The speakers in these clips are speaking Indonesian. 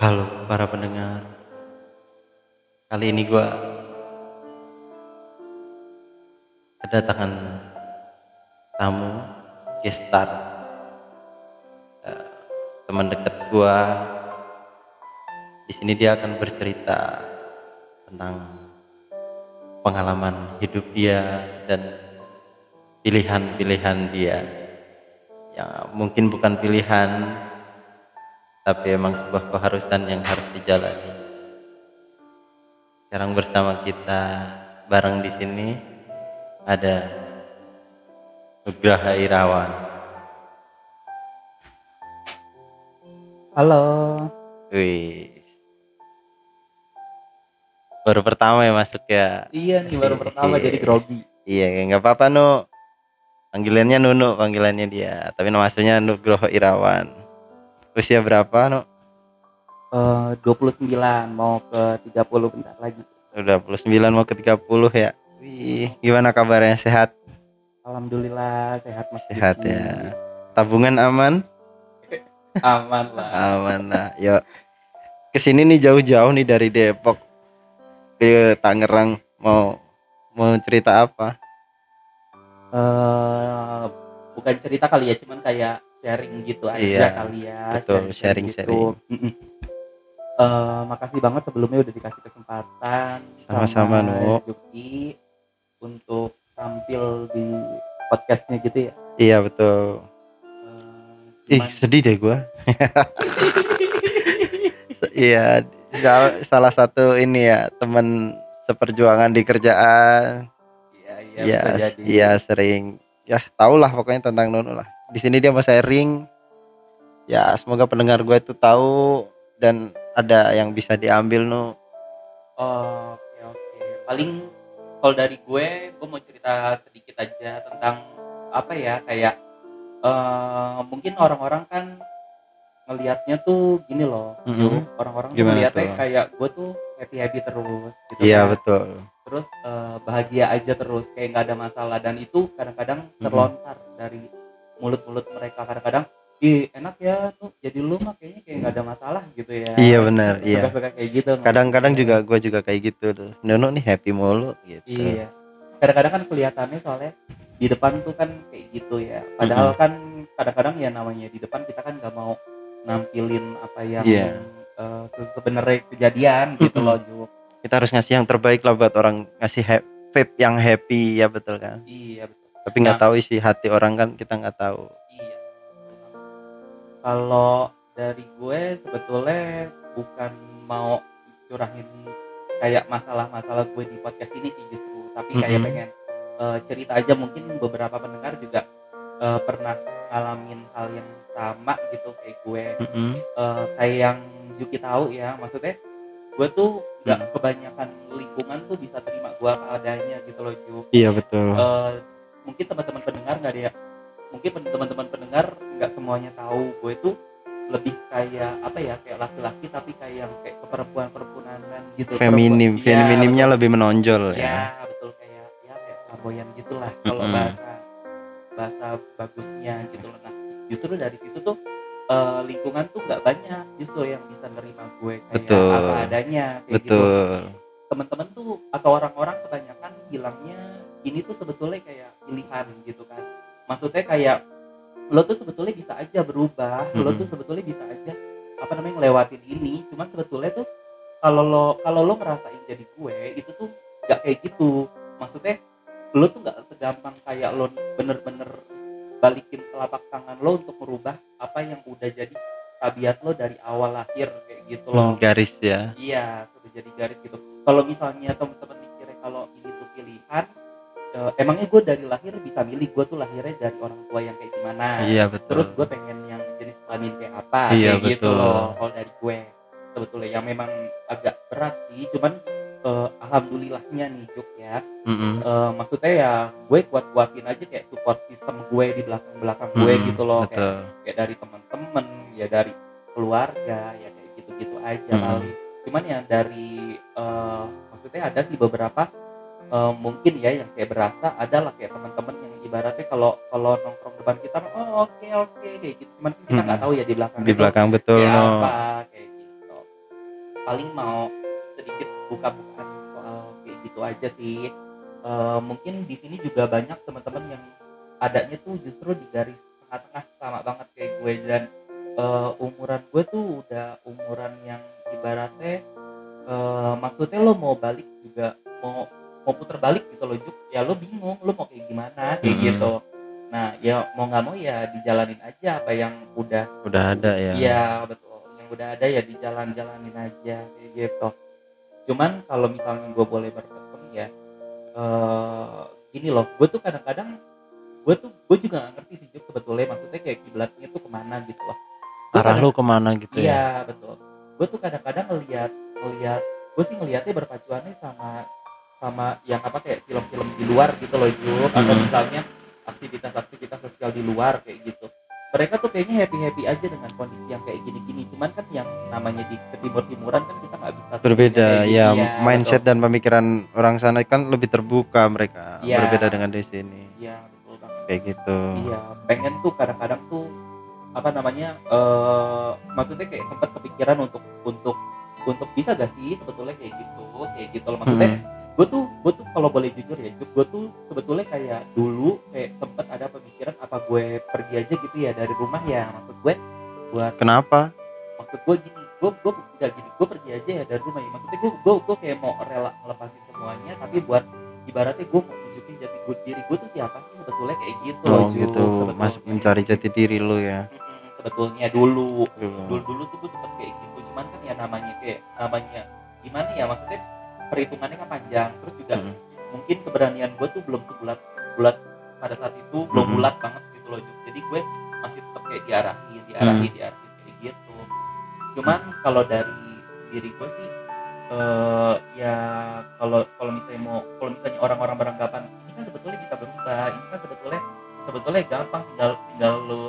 Halo para pendengar. Kali ini gua kedatangan tamu guest star. Eh, teman dekat gua. Di sini dia akan bercerita tentang pengalaman hidup dia dan pilihan-pilihan dia yang mungkin bukan pilihan tapi emang sebuah keharusan yang harus dijalani. Sekarang bersama kita bareng di sini ada Nugraha Irawan. Halo. Wih. Baru pertama ya masuk ya. Iya nih baru pertama jadi grogi. Iya, nggak apa-apa Nu. Panggilannya Nunu, panggilannya dia. Tapi nama aslinya Nugroho Irawan. Usia berapa, Nu? Eh 29 mau ke 30 bentar lagi. Udah 29 mau ke 30 ya. Wih, gimana kabarnya? Sehat? Alhamdulillah sehat Mas Sehat Juki. ya. Tabungan aman? Aman lah. Aman lah. Yuk. Ke sini nih jauh-jauh nih dari Depok ke Tangerang. Mau mau cerita apa? Eh bukan cerita kali ya, cuman kayak sharing gitu aja Iya, kali ya. betul, sharing-sharing sharing-sharing. gitu. Mm-mm. Eh, makasih banget sebelumnya udah dikasih kesempatan Sama-sama. Juki untuk tampil di podcastnya gitu ya. Iya betul. Eh, Ih sedih deh gua. Iya sal- salah satu ini ya teman seperjuangan di kerjaan. Iya, iya, bisa jadi. iya sering. Ya tau lah pokoknya tentang Nunu lah. Di sini dia mau sharing. Ya semoga pendengar gue itu tahu dan ada yang bisa diambil Nu. Oh, oke oke. Paling kalau dari gue, gue mau cerita sedikit aja tentang apa ya kayak eh mungkin orang-orang kan ngelihatnya tuh gini loh, Mhm. Ju. Orang-orang ngelihatnya kayak gue tuh happy happy terus, gitu Iya kan. betul. Terus eh, bahagia aja terus, kayak nggak ada masalah dan itu kadang-kadang terlontar dari mulut-mulut mereka. Kadang-kadang, ih enak ya tuh jadi lu mah kayaknya kayak nggak ada masalah gitu ya. Iya benar. Iya. Suka-suka kayak gitu. Kadang-kadang juga gue juga kayak gitu tuh. Nunu nih happy mulu gitu. Iya. Kadang-kadang kan kelihatannya soalnya di depan tuh kan kayak gitu ya. Padahal kan kadang-kadang ya namanya di depan kita kan nggak mau nampilin apa yang Iya. eh, se- sebenarnya kejadian gitu Mm-mm. loh Ju. Kita harus ngasih yang terbaik lah buat orang ngasih vape yang happy ya betul kan. Iya betul. Tapi nggak Nah. tahu isi hati orang kan kita nggak tahu. Iya. Kalau dari gue sebetulnya bukan mau curahin kayak masalah-masalah gue di podcast ini sih justru, tapi kayak Mhm. pengen eh, cerita aja mungkin beberapa pendengar juga eh, pernah ngalamin hal yang sama gitu kayak gue. Mm-mm. Eh, kayak yang Juki tahu ya, maksudnya gue tuh nggak Hmm. kebanyakan lingkungan tuh bisa terima gue adanya gitu loh Ju Iya betul. eh, mungkin teman-teman pendengar nggak ada ya mungkin teman-teman pendengar nggak semuanya tahu gue itu lebih kayak apa ya kayak laki-laki tapi kayak yang kayak keperempuan perempuanan gitu Feminim, Perempuan- Iya, feminimnya betul. lebih menonjol ya ya. betul kayak ya kayak flamboyan gitulah kalau Mm-mm. bahasa bahasa bagusnya gitu loh nah justru dari situ tuh eh, lingkungan tuh nggak banyak justru yang bisa nerima gue kayak Betul. apa adanya kayak gitu Betul. teman-teman tuh atau orang-orang kebanyakan bilangnya ini tuh sebetulnya kayak pilihan gitu kan maksudnya kayak lo tuh sebetulnya bisa aja berubah lo Mm-mm. tuh sebetulnya bisa aja apa namanya ngelewatin ini cuman sebetulnya tuh kalau lo kalau lo ngerasain jadi gue itu tuh nggak kayak gitu maksudnya lo tuh nggak segampang kayak lo bener-bener balikin telapak tangan lo untuk merubah apa yang udah jadi tabiat lo dari awal lahir kayak gitu loh Hmm, garis ya. Iya, sudah jadi garis gitu. Kalau misalnya teman-teman mikirnya kalau ini tuh pilihan, eh, emangnya gue dari lahir bisa milih gue tuh lahirnya dari orang tua yang kayak gimana. Iya betul. Terus gue pengen yang jenis kelamin kayak apa, Iya, kayak gitu betul. loh. Kalau dari gue sebetulnya yang memang agak berat sih, cuman eh, alhamdulillahnya nih Juk ya. Mm-mm. Eh, maksudnya ya gue kuat-kuatin aja kayak support sistem gue di belakang-belakang gue Mm-mm, gitu loh. Kayak Betul. kayak dari teman-teman ya dari keluarga ya kayak gitu-gitu aja Mm-mm. kali cuman ya dari eh, maksudnya ada sih beberapa eh, mungkin ya yang kayak berasa adalah kayak teman-teman yang ibaratnya kalau kalau nongkrong depan kita oh oke oke kayak gitu cuman kan kita nggak Mm-mm. tahu ya di belakang Di belakang betul. kayak no. apa kayak gitu paling mau sedikit buka-bukaan soal kayak gitu aja sih Eh, mungkin di sini juga banyak teman-teman yang adanya tuh justru di garis tengah-tengah sama banget kayak gue dan eh, umuran gue tuh udah umuran yang ibaratnya eh, maksudnya lo mau balik juga mau mau puter balik gitu loh Juk ya lo bingung lo mau kayak gimana kayak Mm-mm. gitu nah ya mau nggak mau ya dijalanin aja apa yang udah udah ada ya Iya betul. Yang udah ada ya di jalan-jalanin aja kayak gitu. Cuman kalau misalnya gue boleh berpesan ya, eh gini loh, gue tuh kadang-kadang gue tuh gue juga gak ngerti sih Juk sebetulnya maksudnya kayak kiblatnya tuh ke mana gitu loh. Gua arah kadang- lu ke mana gitu ya Iya betul. Gue tuh kadang-kadang ngelihat ngelihat gue sih ngelihatnya berpacuannya sama sama yang apa kayak film-film di luar gitu loh Juk atau Mhm. misalnya aktivitas-aktivitas sosial di luar kayak gitu. Mereka tuh kayaknya happy happy aja dengan kondisi yang kayak gini-gini. Cuman kan yang namanya di timur timuran kan kita nggak bisa berbeda kayak gitu, ya mindset dan pemikiran orang sana kan lebih terbuka mereka Iya. berbeda dengan di sini. Iya betul banget. Kayak gitu. Iya pengen tuh kadang-kadang tuh apa namanya eh maksudnya kayak sempat kepikiran untuk untuk untuk bisa gak sih sebetulnya kayak gitu kayak gitu loh. Maksudnya Mm-mm. Gue tuh gue tuh kalau boleh jujur ya gue tuh sebetulnya kayak dulu kayak sempet ada pemikiran apa gue pergi aja gitu ya dari rumah ya. Maksud gue buat kenapa? Maksud gue gini gue gue gak gini gue pergi aja ya dari rumah ya. Maksudnya gue gue gue kayak mau rela ngelepasin semuanya tapi buat ibaratnya gue mau tunjukin jati gue diri gue tuh siapa sih sebetulnya kayak gitu loh oh Ju, gitu sebetulnya. mas mencari jati diri lu ya. Sebetulnya dulu. Dulu. dulu dulu tuh gue sempet kayak gitu cuman kan ya namanya kayak namanya gimana ya maksudnya perhitungannya kan panjang terus juga Mm. mungkin keberanian gue tuh belum sebulat sebulat pada saat itu belum Mm-mm. bulat banget gitu loh jadi gue masih tetap kayak diarahin diarahin Mm. diarahin kayak gitu cuman kalau dari diri gue sih eh ya kalau kalau misalnya mau kalau misalnya orang-orang beranggapan ini kan sebetulnya bisa berubah ini kan sebetulnya sebetulnya gampang tinggal tinggal lo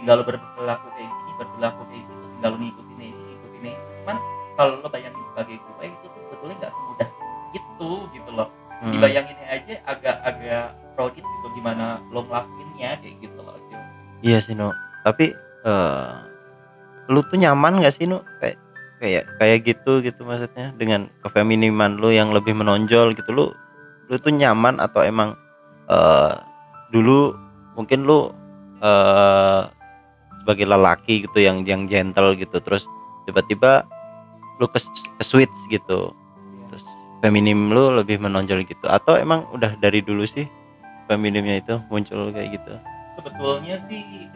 tinggal lo berperilaku kayak gini berperilaku kayak gitu tinggal lo ngikutin ini ngikutin ini cuman kalau lo bayangin sebagai gue itu tuh sebetulnya nggak semudah itu gitu loh. Mm. dibayanginnya aja agak-agak crowded gitu gimana lo ngelakuinnya kayak gitu loh Ju. iya sih no tapi eh lu tuh nyaman gak sih no kayak kayak kayak gitu gitu maksudnya dengan kefeminiman lu yang lebih menonjol gitu. Lu lu tuh nyaman atau emang eh dulu mungkin lu eh sebagai lelaki gitu yang yang gentle gitu terus tiba-tiba lu ke, ke switch gitu feminim lu lebih menonjol gitu atau emang udah dari dulu sih feminimnya itu muncul kayak gitu sebetulnya sih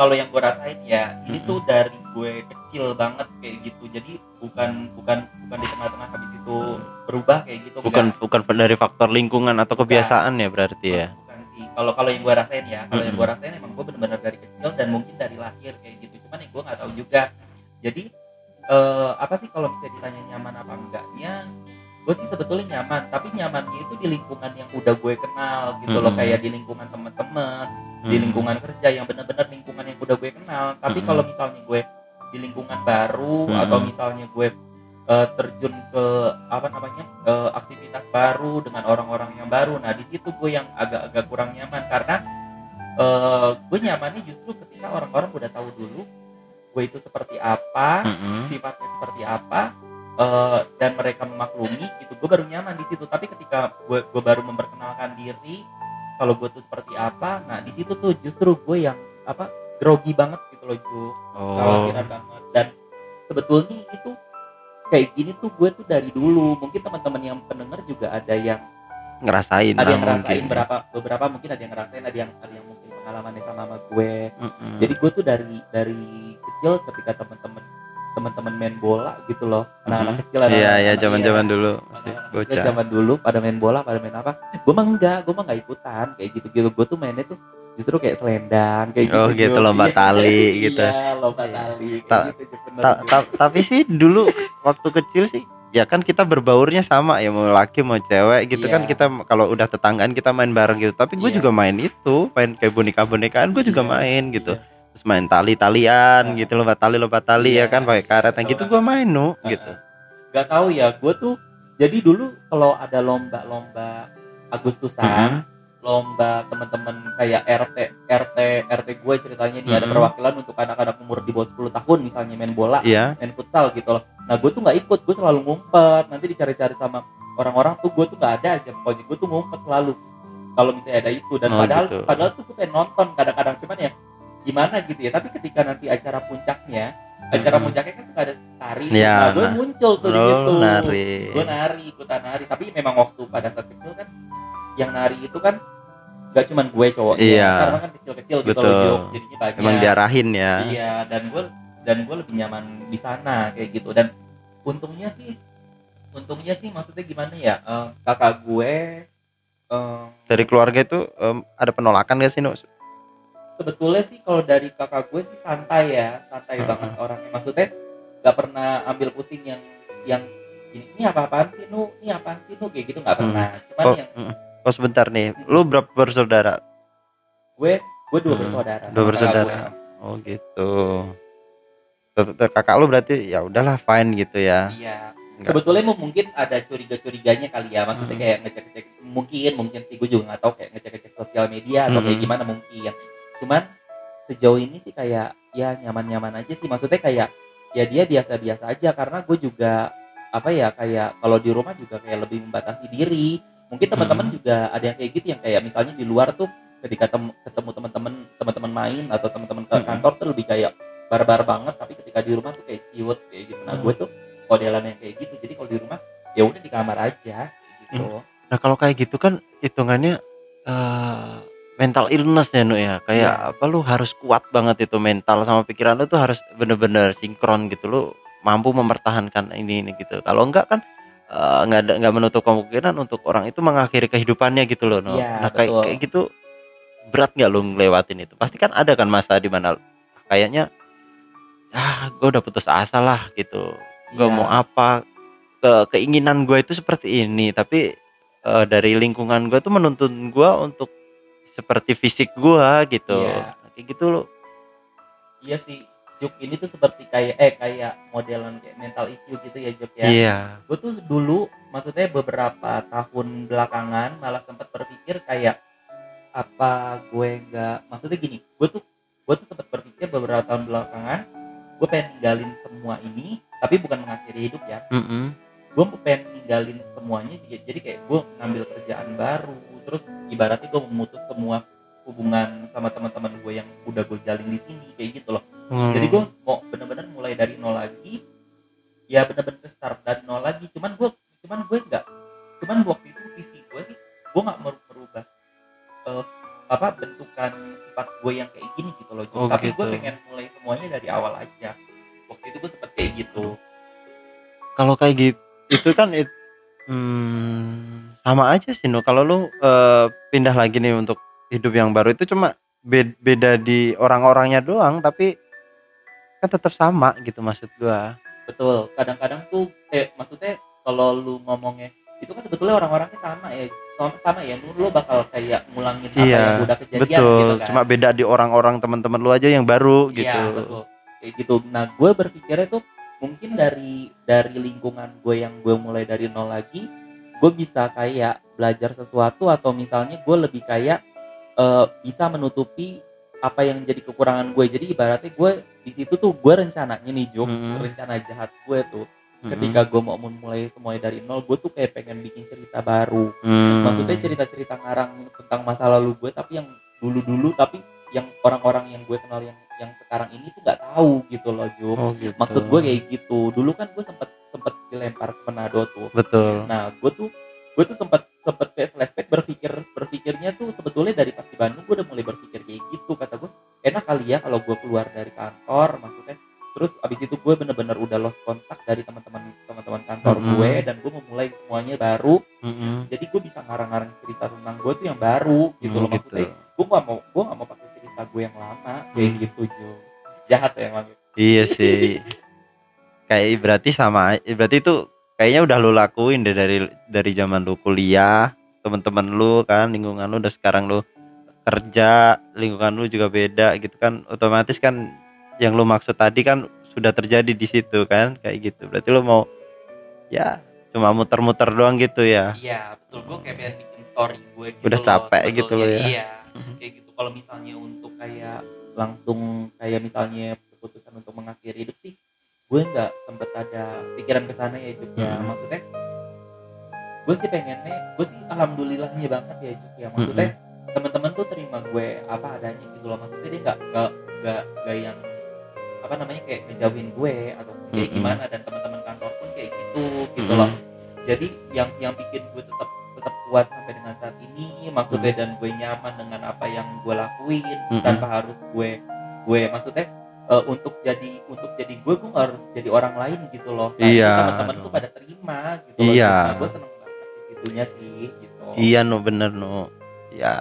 kalau yang gue rasain ya ini Mm-mm. tuh dari gue kecil banget kayak gitu jadi bukan bukan bukan di tengah-tengah habis itu berubah kayak gitu bukan enggak. bukan dari faktor lingkungan atau Bukan. kebiasaan ya berarti ya bukan sih kalau kalau yang gue rasain ya kalau yang Mm-mm. gue rasain emang gue bener-bener dari kecil dan mungkin dari lahir kayak gitu cuman ya gue nggak tahu juga jadi eh, apa sih kalau misalnya ditanya nyaman apa enggaknya gue sih sebetulnya nyaman tapi nyamannya itu di lingkungan yang udah gue kenal gitu loh kayak di lingkungan teman-teman di Hmm. lingkungan kerja yang benar-benar lingkungan yang udah gue kenal. Tapi kalau misalnya gue di lingkungan baru atau misalnya gue eh, terjun ke apa namanya eh, aktivitas baru dengan orang-orang yang baru nah di situ gue yang agak-agak kurang nyaman. Karena eh, gue nyamannya justru ketika orang-orang udah tahu dulu gue itu seperti apa Mm-mm. sifatnya seperti apa eh, dan mereka memaklumi gitu. Gue baru nyaman di situ. Tapi ketika gue gue baru memperkenalkan diri kalau gue tuh seperti apa nah di situ tuh justru gue yang apa grogi banget gitu loh Ju. Oh. Khawatiran banget. Dan sebetulnya itu kayak gini tuh gue tuh dari dulu. Mungkin teman-teman yang pendengar juga ada yang ngerasain ada yang ngerasain mungkin. berapa beberapa mungkin ada yang ngerasain ada yang ada yang mungkin pengalamannya sama sama gue Mm-mm. jadi gue tuh dari dari kecil ketika teman-teman teman-teman main bola gitu loh anak-anak Mhm. kecil anak iya iya zaman-zaman dulu bocah zaman dulu pada main bola pada main apa gue mah enggak gue mah enggak ikutan kayak gitu gitu gue tuh mainnya tuh justru kayak selendang kayak gitu Oh, gitu, lomba Iya, tali gitu. iya lomba Iya. tali Ta- gitu Ju, bener, Ta- Ju. ta- tapi sih dulu waktu kecil sih ya kan kita berbaurnya sama ya mau laki mau cewek gitu Iya. kan kita kalau udah tetanggaan kita main bareng gitu tapi gue Iya. juga main itu main kayak boneka bonekaan gue juga Iya, main gitu iya. Terus main tali talian Ah. gitu lomba tali lomba tali Iya, ya kan pakai karet yang gitu gue main nu Ah, gitu. Nggak tahu ya gue tuh jadi dulu kalau ada lomba-lomba Agustusan lomba teman-teman kayak RT RT RT gue ceritanya nih ada Mhm. perwakilan untuk anak-anak umur di bawah 10 tahun misalnya main bola iya. main futsal gitu loh. Nah gue tuh nggak ikut gue selalu ngumpet. Nanti dicari-cari sama orang-orang tuh gue tuh nggak ada aja. Pokoknya gue tuh ngumpet selalu. Kalau misalnya ada itu dan Oh, padahal gitu. padahal tuh gue pengen nonton kadang-kadang. Cuman ya gimana gitu ya tapi ketika nanti acara puncaknya acara Mm-mm. puncaknya kan suka ada tari. Iya, nah gue nah. muncul tuh di situ nari. gue nari ikutan nari tapi memang waktu pada saat kecil kan yang nari itu kan gak cuman gue cowoknya Iya. karena kan kecil-kecil gitu loh Jok. jadinya banyak Emang diarahin ya. iya dan gue dan gue lebih nyaman di sana kayak gitu dan untungnya sih untungnya sih maksudnya gimana ya eh, kakak gue eh, Dari keluarga itu em, ada penolakan gak sih, Nu? Sebetulnya sih kalau dari kakak gue sih santai ya santai Heeh. banget orangnya maksudnya gak pernah ambil pusing yang yang ini, ini apa apaan sih nu ini apaan sih nu kayak gitu nggak pernah cuman Oh, yang mm. oh sebentar nih. Lu berapa bersaudara? gue gue dua Hmm, bersaudara dua bersaudara. gue. Oh gitu. Kakak lu berarti ya udahlah fine gitu ya. iya Nggak- sebetulnya mungkin ada curiga-curiganya kali ya maksudnya Hmm. kayak ngecek-ngecek mungkin mungkin sih gue juga nggak tahu kayak ngecek-ngecek sosial media atau kayak Hmm. gimana mungkin cuman sejauh ini sih kayak ya nyaman-nyaman aja sih. Maksudnya kayak ya dia biasa-biasa aja. Karena gue juga apa ya kayak kalau di rumah juga kayak lebih membatasi diri. Mungkin teman-teman Hmm. juga ada yang kayak gitu yang kayak misalnya di luar tuh ketika tem- ketemu teman-teman teman-teman main atau teman-teman ke Hmm. kantor tuh lebih kayak barbar banget. Tapi ketika di rumah tuh kayak ciut kayak gitu nah Hmm. gue tuh modelan yang kayak gitu. Jadi kalau di rumah ya udah di kamar aja gitu. Nah kalau kayak gitu kan hitungannya eh mental illness ya Nu ya. Kayak Iya. apa lu harus kuat banget itu mental sama pikiran lu tuh harus bener-bener sinkron gitu lu mampu mempertahankan ini ini gitu. Kalau enggak kan eh, nggak ada nggak menutup kemungkinan untuk orang itu mengakhiri kehidupannya gitu loh. Iya, nah kayak kayak gitu berat nggak lu ngelewatin itu? Pasti kan ada kan masa di mana kayaknya ah gue udah putus asa lah gitu. Gue Iya. mau apa? Ke keinginan gue itu seperti ini tapi eh, dari lingkungan gue tuh menuntun gue untuk seperti fisik gue gitu. Iya. kayak gitu loh iya sih Juk ini tuh seperti kayak eh kayak modelan kayak mental issue gitu ya Juk ya. Iya. Gue tuh dulu maksudnya beberapa tahun belakangan malah sempat berpikir kayak apa gue nggak maksudnya gini gue tuh gue tuh sempat berpikir beberapa tahun belakangan gue pengen ninggalin semua ini tapi bukan mengakhiri hidup ya. Mm-mm. gue pengen ninggalin semuanya jadi jadi kayak gue ngambil kerjaan baru terus ibaratnya gue memutus semua hubungan sama teman-teman gue yang udah gue jalin di sini kayak gitu loh. Hmm. jadi gue mau bener-bener mulai dari nol lagi ya bener-bener start dari nol lagi. Cuman gue cuman gue nggak cuman waktu itu visi gue sih gue nggak mer- merubah eh, apa bentukan sifat gue yang kayak gini gitu loh Oh, tapi gue gitu. pengen mulai semuanya dari awal aja. Waktu itu gue sempet kayak gitu. Kalau kayak gitu itu kan it, hmm, sama aja sih no kalau lu eh, pindah lagi nih untuk hidup yang baru itu cuma be- beda di orang-orangnya doang tapi kan tetap sama gitu maksud gua. Betul. Kadang-kadang tuh eh maksudnya kalau lu ngomongnya itu kan sebetulnya orang-orangnya sama ya. Sama sama ya. Lu lo bakal kayak ngulangin apa Iya, yang udah kejadian betul. gitu kan? Cuma beda di orang-orang teman-teman lu aja yang baru gitu. Iya betul. Kayak gitu. Nah gue berpikirnya tuh mungkin dari dari lingkungan gue yang gue mulai dari nol lagi, gue bisa kayak belajar sesuatu atau misalnya gue lebih kayak eh, bisa menutupi apa yang jadi kekurangan gue. Jadi ibaratnya gue di situ tuh gue rencananya nih Jok, Mm-mm. rencana jahat gue tuh. Mm-mm. Ketika gue mau memulai semuanya dari nol, gue tuh kayak pengen bikin cerita baru Hmm. maksudnya cerita-cerita ngarang tentang masa lalu gue tapi yang dulu-dulu tapi yang orang-orang yang gue kenal yang yang sekarang ini tuh nggak tahu gitu loh Jum Oh, gitu. maksud gue kayak gitu dulu kan gue sempet sempet dilempar ke Manado tuh. Betul. Nah gue tuh gue tuh sempet sempet kayak flashback berpikir berpikirnya tuh sebetulnya dari pas di Bandung gue udah mulai berpikir kayak gitu kata gue enak kali ya kalau gue keluar dari kantor maksudnya. Terus abis itu gue bener-bener udah lost kontak dari teman-teman teman-teman kantor Mhm. gue dan gue memulai semuanya baru. Mm-mm. jadi gue bisa ngarang-ngarang cerita tentang gue tuh yang baru gitu Hmm, loh maksudnya. Gue gak mau gue gak mau pakai cerita gue yang lama kayak Hmm. gitu Jo. Jahat ya emang Iya sih. kayak berarti sama berarti itu kayaknya udah lu lakuin deh dari dari zaman lu kuliah, teman-teman lu kan, lingkungan lu udah sekarang lu kerja, lingkungan lu juga beda gitu kan. Otomatis kan yang lu maksud tadi kan sudah terjadi di situ kan, kayak gitu. Berarti lu mau ya cuma muter-muter doang gitu ya. iya betul gue kayak pengen bikin story gue gitu Udah loh, capek gitu sebetulnya. lo ya. iya kayak gitu kalau misalnya untuk kayak langsung kayak misalnya keputusan untuk mengakhiri hidup sih gue nggak sempet ada pikiran ke sana ya Juk ya Mm-mm. maksudnya gue sih pengennya gue sih alhamdulillahnya banget ya Juk ya maksudnya teman-teman tuh terima gue apa adanya gitu loh. Maksudnya dia nggak nggak nggak nggak yang apa namanya kayak ngejauhin gue atau kayak Mm-mm. gimana dan teman-teman kantor pun kayak gitu gitu Mm-mm. loh jadi yang yang bikin gue tetap tetap kuat sampai dengan saat ini maksudnya dan gue nyaman dengan apa yang gue lakuin tanpa harus gue gue maksudnya eh, untuk jadi untuk jadi gue gue harus jadi orang lain gitu loh. Nah, Iya. itu teman-teman tuh pada terima gitu loh. Iya. Nah, gue seneng banget di situnya sih gitu. Iya no bener no. Ya.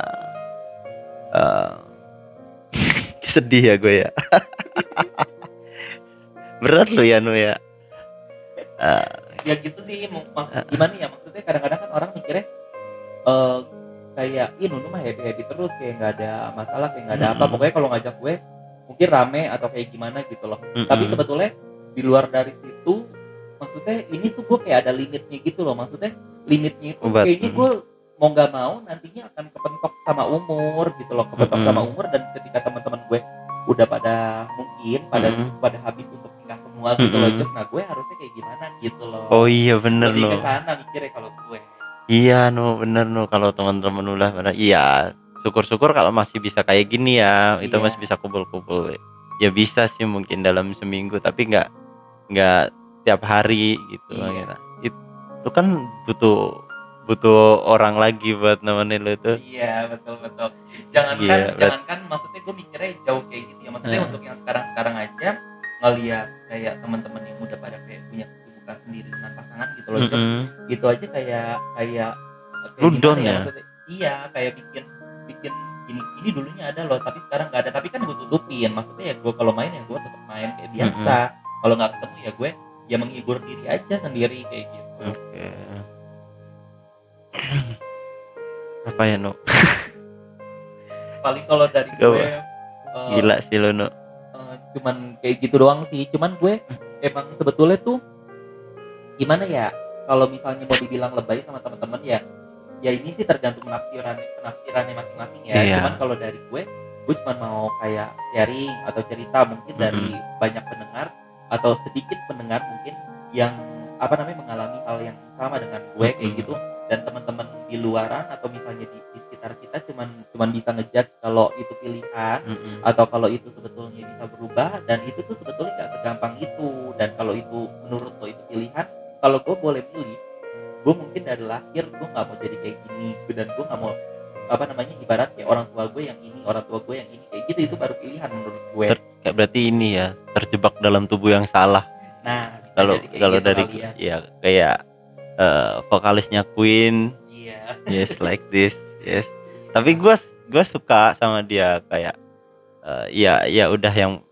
Eh, sedih ya gue ya. Berat lo ya no ya. Eh, ya gitu sih gimana ya? Maksudnya kadang-kadang kan orang mikirnya eh kayak ih Nunu mah happy happy terus kayak nggak ada masalah kayak nggak ada apa. Mm-mm. pokoknya kalau ngajak gue mungkin rame atau kayak gimana gitu loh mm-mm. tapi sebetulnya di luar dari situ maksudnya ini tuh gue kayak ada limitnya gitu loh maksudnya limitnya itu Obat. kayaknya gue mau nggak mau nantinya akan kepentok sama umur gitu loh kepentok Mm-mm. sama umur dan ketika teman-teman gue udah pada mungkin pada Mm-mm. pada habis untuk nikah semua gitu loh Mm-mm. Cuk. nah gue harusnya kayak gimana gitu loh oh iya bener lebih no ke sana mikirnya kalau gue iya no bener no kalau teman-teman udah pada iya syukur-syukur kalau masih bisa kayak gini ya itu Iya. masih bisa kumpul-kumpul ya bisa sih mungkin dalam seminggu tapi nggak nggak tiap hari gitu. It- itu kan butuh butuh orang lagi buat nemenin lo itu iya betul betul jangankan Iya, bet- jangankan maksudnya gue mikirnya jauh kayak gitu ya maksudnya Hmm. untuk yang sekarang sekarang aja ngeliat kayak teman-teman yang udah pada kayak punya kesibukan sendiri dengan pasangan gitu loh Cuk. Mm-mm. gitu aja kayak kayak kayak Lu down ya ya? maksudnya iya kayak bikin bikin ini ini dulunya ada loh tapi sekarang nggak ada tapi kan gue tutupin maksudnya ya gue kalau main ya gue tetap main kayak biasa kalau nggak ketemu ya gue ya menghibur diri aja sendiri kayak gitu Oke. Apa ya, No? paling kalau dari gue eh, Gila sih lo, No. eh, cuman kayak gitu doang sih cuman gue emang sebetulnya tuh gimana ya kalau misalnya mau dibilang lebay sama teman-teman ya ya ini sih tergantung penafsiran penafsirannya masing-masing ya Iya. cuman kalau dari gue gue cuma mau kayak sharing atau cerita mungkin dari banyak pendengar atau sedikit pendengar mungkin yang apa namanya mengalami hal yang sama dengan gue kayak Mm-mm. gitu dan teman-teman di luaran atau misalnya di, di sekitar kita cuman cuman bisa ngejudge kalau itu pilihan Mm-mm. atau kalau itu sebetulnya bisa berubah dan itu tuh sebetulnya nggak segampang itu dan kalau itu menurut lo itu pilihan kalau gue boleh pilih gue mungkin dari lahir gue nggak mau jadi kayak gini dan gue nggak mau apa namanya ibarat kayak orang tua gue yang ini orang tua gue yang ini kayak gitu itu baru pilihan menurut gue Ter- Kayak berarti ini ya terjebak dalam tubuh yang salah. nah Kalau kalau gitu dari kali ya ya kayak eh, vokalisnya Queen, iya yes like this, yes. Tapi gue gue suka sama dia kayak eh, ya ya udah yang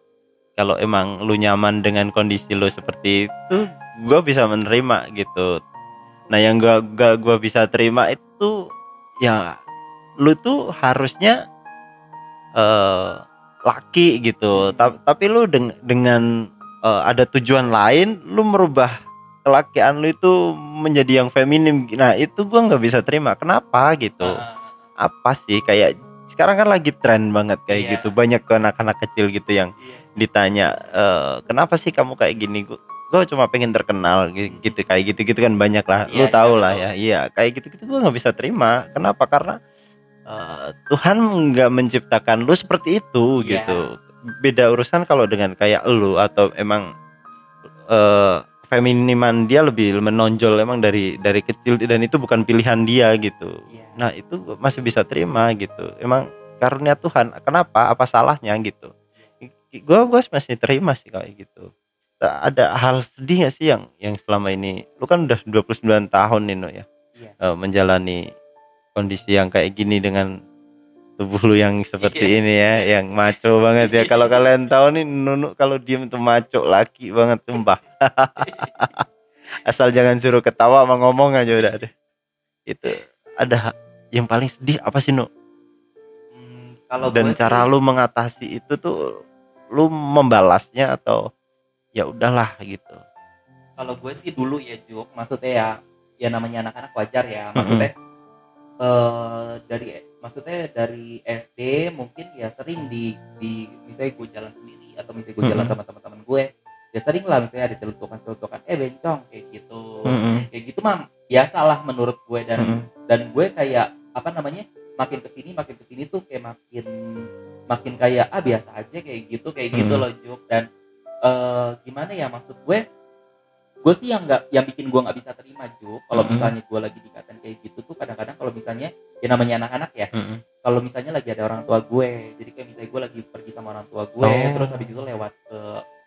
kalau emang lu nyaman dengan kondisi lu seperti itu, gue bisa menerima gitu. Nah yang gua gua, gua bisa terima itu ya lu tuh harusnya eh laki gitu. Ta- tapi lu deng- dengan eh, ada tujuan lain, lu merubah kelakian lu itu menjadi yang feminim. Nah itu gua nggak bisa terima. Kenapa gitu? Ah, Apa sih kayak sekarang kan lagi tren banget kayak Iya. gitu. Banyak anak-anak kecil gitu yang iya. ditanya eh, kenapa sih kamu kayak gini gue gue cuma pengen terkenal gi- gitu kayak gitu gitu kan banyak lah Iya, lu tahu iya, lah betul. ya iya kayak gitu gitu gue nggak bisa terima kenapa karena eh, Tuhan nggak menciptakan lu seperti itu Iya. gitu beda urusan kalau dengan kayak lu atau emang eh feminiman dia lebih menonjol emang dari dari kecil dan itu bukan pilihan dia gitu Iya. Nah itu masih bisa terima gitu. Emang karunia Tuhan. Kenapa? Apa salahnya gitu? Gue gue masih terima sih kayak gitu. Tak Ada hal sedih gak sih yang yang selama ini? Lu kan udah 29 tahun nih No ya. Iya. eh, menjalani kondisi yang kayak gini dengan tubuh lu yang seperti Iya. ini ya, yang maco banget ya. Kalau kalian tahu nih Nunu kalau diem tuh maco laki banget sumpah. Asal jangan suruh ketawa sama ngomong aja udah deh. Itu ada yang paling sedih apa sih Nu? Hmm, kalau Dan cara sih, lu mengatasi itu tuh lu membalasnya atau ya udahlah gitu. kalau gue sih dulu ya Juk maksudnya ya ya namanya anak-anak wajar ya maksudnya eh dari maksudnya dari SD mungkin ya sering di di misalnya gue jalan sendiri atau misalnya gue jalan Mm-mm. sama teman-teman gue ya sering lah misalnya ada celutukan-celutukan eh bencong kayak gitu Mm-mm. kayak gitu mah biasalah menurut gue dan Mm-mm. dan gue kayak apa namanya makin ke sini makin ke sini tuh kayak makin makin kayak ah biasa aja kayak gitu kayak gitu Hmm. loh Juk dan eh, gimana ya maksud gue gue sih yang nggak yang bikin gue nggak bisa terima Juk kalau Hmm. misalnya gue lagi dikatain kayak gitu tuh kadang-kadang kalau misalnya ya namanya anak-anak ya Mm-mm. kalau misalnya lagi ada orang tua gue jadi kayak misalnya gue lagi pergi sama orang tua gue Oh. terus habis itu lewat ke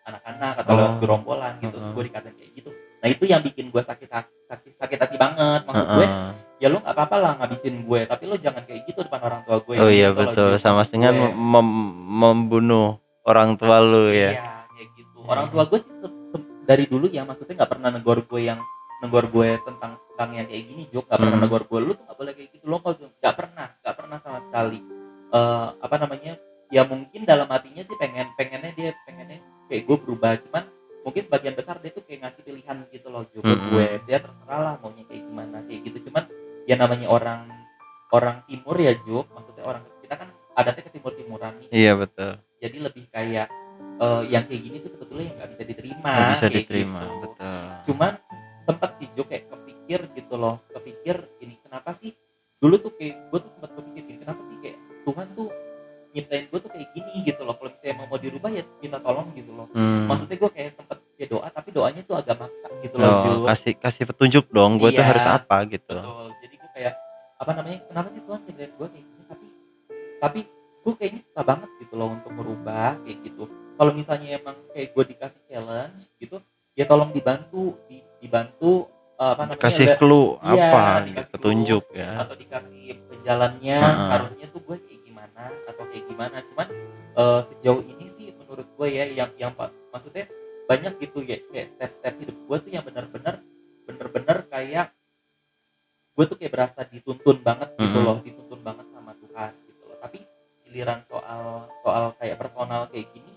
anak-anak atau Oh. lewat gerombolan gitu terus Mm-mm. gue dikatain kayak gitu nah itu yang bikin gue sakit hati sakit, sakit hati banget maksud gue Heeh. ya lu nggak apa-apa lah ngabisin gue tapi lu jangan kayak gitu depan orang tua gue oh iya gitu loh, betul sama dengan gue. mem- membunuh orang tua lu iya ya kayak gitu orang tua gue sih dari dulu ya maksudnya nggak pernah negor gue yang negor gue tentang tentang yang kayak gini Jok. Nggak pernah Hmm. negor gue lu tuh nggak boleh kayak gitu lo kalau nggak pernah nggak pernah sama sekali. Eh apa namanya ya mungkin dalam hatinya sih pengen pengennya dia pengennya kayak gue berubah. Cuman mungkin sebagian besar dia tuh kayak ngasih pilihan gitu loh Jok ke Mm-mm. gue dia terserah lah maunya kayak gimana kayak gitu. Cuman ya namanya orang orang timur ya Jok. Maksudnya orang kita kan adatnya ke timur timuran nih. Iya betul. Jadi lebih kayak eh, yang kayak gini tuh sebetulnya yang nggak bisa diterima nggak bisa diterima gitu. betul. Cuman sempet sih Jo kayak kepikir gitu loh. Kepikir ini kenapa sih? Dulu tuh kayak gue tuh sempat kepikir gini kenapa sih kayak Tuhan tuh nyiptain gue tuh kayak gini gitu loh? Kalau misalnya emang mau dirubah ya minta tolong gitu loh. Hmm. maksudnya gue kayak sempet ya doa tapi doanya tuh agak maksa gitu loh Jo. Oh, kasih kasih petunjuk dong gue tuh Iya. harus apa gitu. betul. Jadi gue kayak apa namanya kenapa sih Tuhan ciptain gue kayak gini? Tapi tapi gue kayaknya susah banget gitu loh untuk merubah kayak gitu kalau misalnya emang kayak gue dikasih challenge gitu ya tolong dibantu di, dibantu eh, apa namanya kasih clue Iya, apa dikasih gitu, petunjuk ya atau dikasih jalannya Heeh. harusnya tuh gue kayak gimana atau kayak gimana cuman eh, sejauh ini sih menurut gue ya yang yang pak maksudnya banyak gitu ya kayak step-step hidup gue tuh yang benar-benar bener-bener kayak gue tuh kayak berasa dituntun banget gitu Mhm. loh giliran soal soal kayak personal kayak gini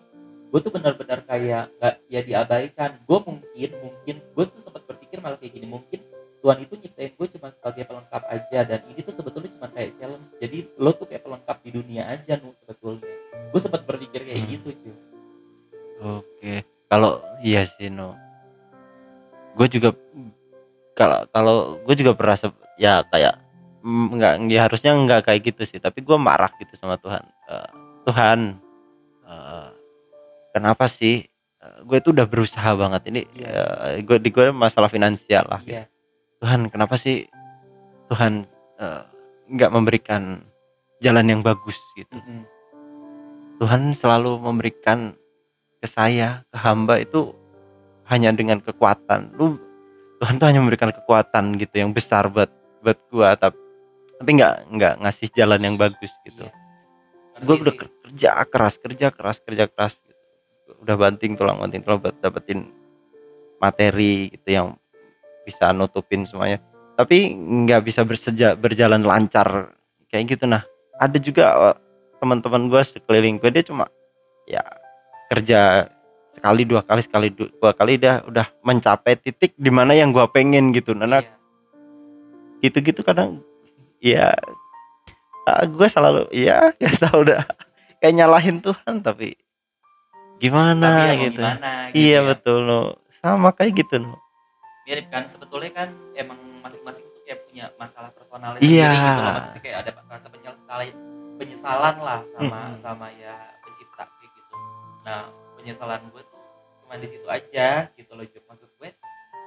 gue tuh benar-benar kayak nggak ya diabaikan. Gue mungkin mungkin gue tuh sempat berpikir malah kayak gini mungkin Tuhan itu nyiptain gue cuma sebagai pelengkap aja dan ini tuh sebetulnya cuma kayak challenge. Jadi lo tuh kayak pelengkap di dunia aja nu sebetulnya. Gue sempat berpikir kayak Hmm. gitu cuy Oke, kalau iya sih no, gue juga kalau kalau gue juga sep- ya kayak nggak ya harusnya nggak kayak gitu sih, tapi gue marah gitu sama Tuhan. Eh, Tuhan, eh, kenapa sih? gue itu udah berusaha banget ini eh, gue di gue masalah finansial lah. gitu. iya Tuhan, kenapa sih Tuhan eh, nggak memberikan jalan yang bagus gitu? Mm-mm. Tuhan selalu memberikan ke saya, ke hamba itu hanya dengan kekuatan. Lu Tuhan tuh hanya memberikan kekuatan gitu yang besar buat buat gua tapi tapi nggak nggak ngasih jalan yang bagus gitu. Iya. Gue udah kerja keras, kerja keras, kerja keras gitu. Udah banting tulang banting tulang buat dapetin materi gitu yang bisa nutupin semuanya. Tapi nggak bisa berseja, berjalan lancar kayak gitu nah. Ada juga eh, teman-teman gue sekeliling gue dia cuma ya kerja sekali dua kali sekali du- dua kali dia udah mencapai titik di mana yang gue pengen gitu nah Iya. gitu-gitu kadang ya gue selalu ya gak tau udah kayak nyalahin Tuhan tapi gimana tapi ya gitu gimana gitu iya ya. betul no sama kayak gitu no mirip kan sebetulnya kan emang masing-masing tuh kayak punya masalah personalnya Iya. sendiri gitu loh maksudnya kayak ada rasa penyesalan penyesalan lah sama Mm-mm. sama ya pencipta kayak gitu nah penyesalan gue tuh cuma di situ aja gitu loh Juk. maksud gue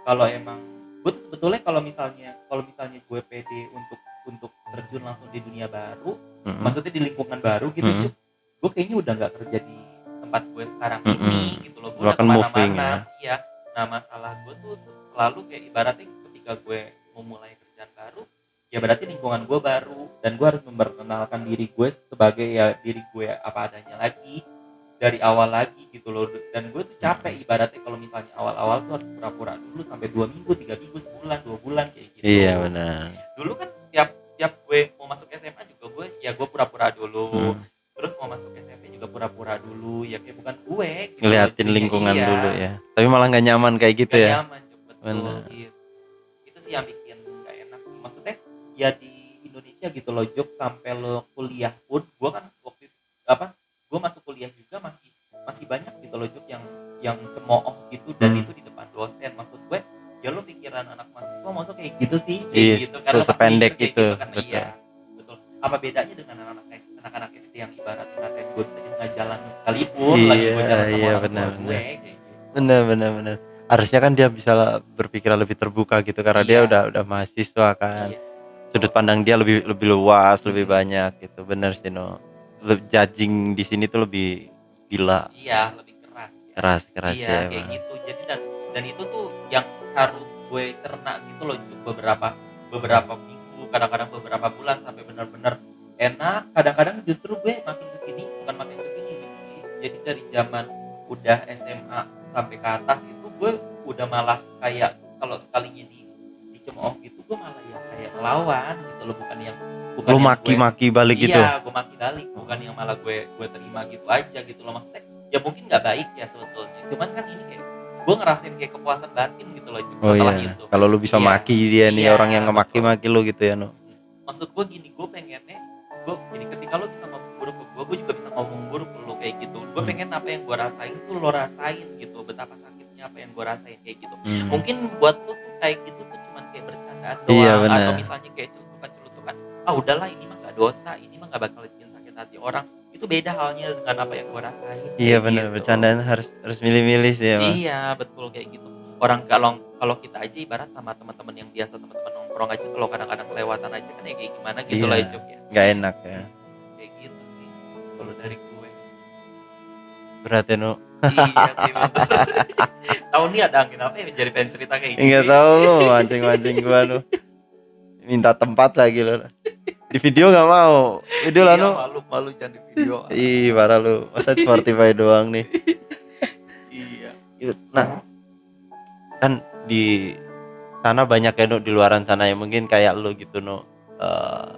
kalau emang gue tuh sebetulnya kalau misalnya kalau misalnya gue pede untuk untuk terjun langsung di dunia baru Mm-mm. maksudnya di lingkungan baru gitu. Cuk. gue kayaknya udah nggak kerja di tempat gue sekarang Mm-mm. ini gitu loh. Gue udah ke mana-mana. iya. Nah masalah gue tuh selalu kayak ibaratnya ketika gue memulai kerjaan baru ya berarti lingkungan gue baru. Dan gue harus memperkenalkan diri gue sebagai ya diri gue apa adanya lagi dari awal lagi gitu loh. Dan gue tuh capek ibaratnya kalau misalnya awal-awal tuh harus pura-pura dulu sampai dua minggu tiga minggu sebulan dua bulan kayak gitu. Iya benar. Dulu kan setiap setiap gue mau masuk SMA juga gue ya gue pura-pura dulu. Hmm. terus mau masuk SMP juga pura-pura dulu ya kayak bukan gue gitu. Ngeliatin lingkungan Iya, dulu ya. Tapi malah nggak nyaman kayak gitu nggak ya? nyaman betul. Gitu itu sih yang bikin nggak enak sih. Maksudnya ya di Indonesia gitu loh Jok sampai lo kuliah pun gue kan waktu itu apa gue masuk kuliah juga masih masih banyak gitu loh Juk yang yang cemooh gitu. Dan Hmm. itu di depan dosen. Maksud gue pikiran anak mahasiswa masa kayak gitu sih kayak Iya, gitu. Pasti sependek itu, kan betul. iya betul. apa bedanya dengan anak-anak anak-anak SD yang ibaratnya ngatain gue bisa tengah jalan sekalipun lagi gue Iya, jalan sama iya, orang tua benar, gue kayak gitu. Bener bener bener harusnya kan dia bisa berpikir lebih terbuka gitu karena dia Iya. udah udah mahasiswa kan. Iya. Sudut pandang dia lebih lebih luas lebih Hmm. banyak gitu. Bener sih no. Judging di sini tuh lebih gila. Iya lebih keras ya. keras keras iya ya kayak emang. gitu. Jadi dan dan itu tuh yang harus gue cerna gitu loh beberapa beberapa minggu kadang-kadang beberapa bulan sampai benar-benar enak. Kadang-kadang justru gue makin ke sini bukan makin ke sini sih jadi dari zaman udah SMA sampai ke atas itu gue udah malah kayak kalau sekalinya di dicemooh gitu gue malah yang kayak melawan gitu loh. Bukan yang bukan lu maki-maki balik gitu? Iya, gue maki balik, bukan yang malah gue gue terima gitu aja gitu loh. Maksudnya. Ya mungkin nggak baik ya sebetulnya. Cuman kan ini kayak gue ngerasain kayak kepuasan batin gitu loh oh setelah iya itu. kalau lu bisa Iya. maki dia nih Iya, orang yang ngemaki-maki lu gitu ya no Maksud gue gini, gue pengennya gue jadi ketika lo bisa ngomong buruk ke gue, gue juga bisa ngomong buruk ke lo kayak gitu. Gue Hmm. pengen apa yang gue rasain tuh lo rasain gitu. Betapa sakitnya apa yang gue rasain kayak gitu. Hmm. Mungkin buat lo tuh kayak gitu tuh cuman kayak bercandaan doang Iya, atau misalnya kayak celutukan-celutukan. Ah udahlah ini mah gak dosa, ini mah gak bakal bikin sakit hati orang. Itu beda halnya dengan apa yang gue rasain. iya bener gitu. bercandaan harus harus milih-milih sih emang Iya betul kayak gitu. Orang kalau kalau kita aja ibarat sama teman-teman yang biasa teman-teman nongkrong aja kalau kadang-kadang kelewatan aja kan ya kayak gimana gitu Iya. lah ya Cuk, ya. nggak enak ya Kayak gitu sih. Kalau dari gue. berarti no iya sih betul. Tahu nih ada angin apa ya jadi pengen cerita kayak gitu. nggak tahu lu mancing-mancing gua lu minta tempat lagi lu di video nggak mau. Video Iya, lah nu malu malu jangan di video. ih parah lu. Masa Spotify doang nih. Iya. nah kan di sana banyak ya Nu, di luaran sana yang mungkin kayak lu gitu no Eh,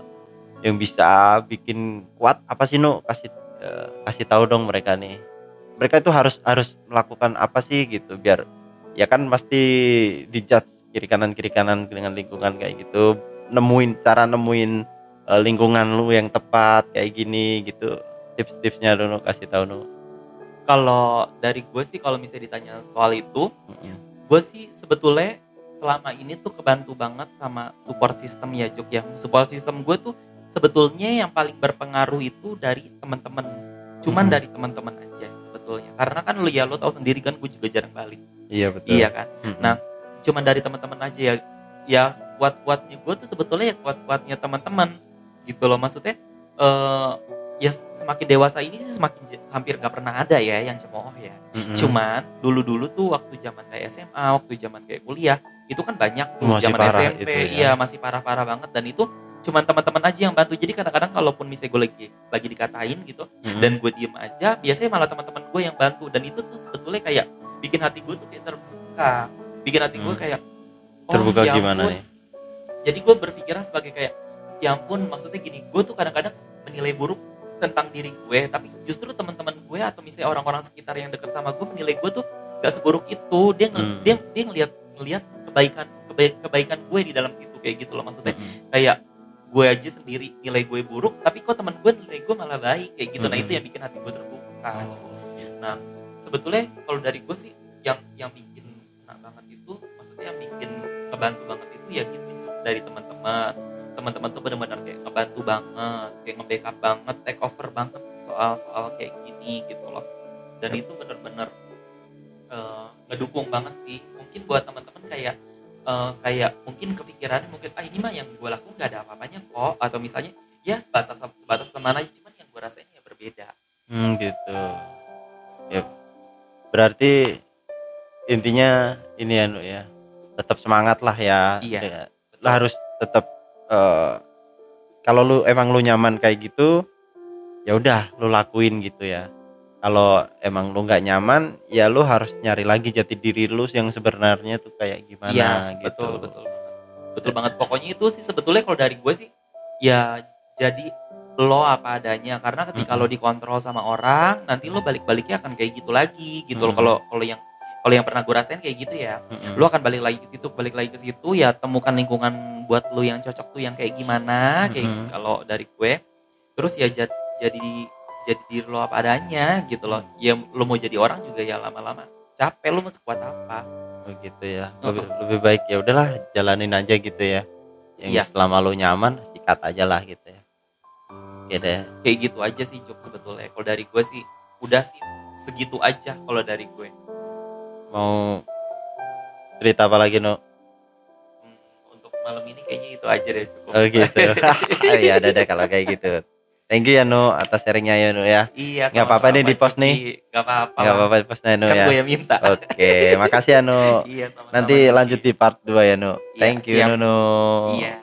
yang bisa bikin kuat apa sih nu kasih eh, kasih tahu dong mereka nih. Mereka itu harus harus melakukan apa sih gitu biar ya kan pasti dijudge kiri kanan kiri kanan dengan lingkungan kayak gitu. Nemuin cara nemuin eh, lingkungan lu yang tepat kayak gini gitu. Tips-tipsnya dulu kasih tahu nu Kalau dari gue sih kalau misalnya ditanya soal itu, gue sih sebetulnya selama ini tuh kebantu banget sama support system ya Juk ya. Support system gue tuh sebetulnya yang paling berpengaruh itu dari teman-teman cuman Mhm. dari teman-teman aja sebetulnya. Karena kan lu ya lu tahu sendiri kan gue juga jarang balik. Iya betul. Iya kan? Mm-mm. Nah, cuman dari teman-teman aja ya. Ya kuat-kuatnya gue tuh sebetulnya ya kuat-kuatnya teman-teman gitu loh. Maksudnya eh ya semakin dewasa ini sih semakin hampir nggak pernah ada ya yang cemooh ya. Mm-mm. cuman dulu-dulu tuh waktu zaman kayak SMA waktu zaman kayak kuliah itu kan banyak tuh Masih zaman SMP itu ya. iya masih parah-parah banget. Dan itu cuman teman-teman aja yang bantu. Jadi kadang-kadang kalaupun misalnya gue lagi lagi dikatain gitu Mm-mm. dan gue diem aja biasanya malah teman-teman gue yang bantu. Dan itu tuh sebetulnya kayak bikin hati gue tuh kayak terbuka. Bikin hati gue Hmm. kayak oh, terbuka ya gimana nih? Jadi gue berpikiran sebagai kayak ya ampun maksudnya gini gue tuh kadang-kadang menilai buruk tentang diri gue tapi justru teman-teman gue atau misalnya orang-orang sekitar yang deket sama gue menilai gue tuh gak seburuk itu dia Hmm. dia dia ngelihat ngelihat kebaikan kebaik, kebaikan gue di dalam situ kayak gitu loh maksudnya Mm-mm. kayak gue aja sendiri nilai gue buruk tapi kok teman gue nilai gue malah baik kayak gitu nah Mm-mm. itu yang bikin hati gue terbuka nah sebetulnya kalau dari gue sih yang yang bikin enak banget itu maksudnya yang bikin ngebantu banget itu ya gitu dari teman-teman teman-teman tuh benar-benar kayak ngebantu banget kayak nge-backup banget take over banget soal-soal kayak gini gitu loh dan itu benar-benar eh, ngedukung banget sih mungkin buat teman-teman kayak eh, kayak mungkin kepikirannya mungkin ah ini mah yang gue lakukan gak ada apa-apanya kok atau misalnya ya sebatas sebatas teman aja cuman yang gue rasain ya berbeda Hmm, gitu. Ya. Berarti intinya ini ya, ya. Tetap semangat lah ya. Iya. Ya. Harus tetap eh, kalau lu emang lu nyaman kayak gitu, ya udah lu lakuin gitu ya. Kalau emang lu nggak nyaman, ya lu harus nyari lagi jati diri lu yang sebenarnya tuh kayak gimana Iya, gitu. betul betul banget. Betul banget. Pokoknya itu sih sebetulnya kalau dari gue sih ya jadi lo apa adanya karena ketika Mm-mm. lo dikontrol sama orang nanti lo balik-baliknya akan kayak gitu lagi gitu loh Mm. kalau kalau yang kalau yang pernah gue rasain kayak gitu ya Mm-mm. lo akan balik lagi ke situ balik lagi ke situ ya temukan lingkungan buat lo yang cocok tuh yang kayak gimana kayak Mm-mm. kalau dari gue terus ya jad- jadi jadi diri lo apa adanya gitu loh ya lo mau jadi orang juga ya lama-lama capek lo mau sekuat apa Oh gitu ya. Lebih, lebih baik ya udahlah jalanin aja gitu ya. Yang Iya. selama lu nyaman sikat aja lah gitu ya. Oke deh. kayak gitu aja sih Cuk sebetulnya kalau dari gue sih udah sih segitu aja kalau dari gue Mau cerita apa lagi no? Hmm, untuk malam ini kayaknya itu aja deh cukup Oh gitu. ya udah deh kalau kayak gitu. Thank you ya no atas sharingnya ya no ya. iya Nggak apa-apa nih di post nih. nggak apa-apa Nggak lah. apa-apa postnya no kan ya. gue yang minta Oke, makasih ya no. iya sama-sama Nanti Cuki. lanjut di part 2 ya no. Iya, Thank you siap. no. iya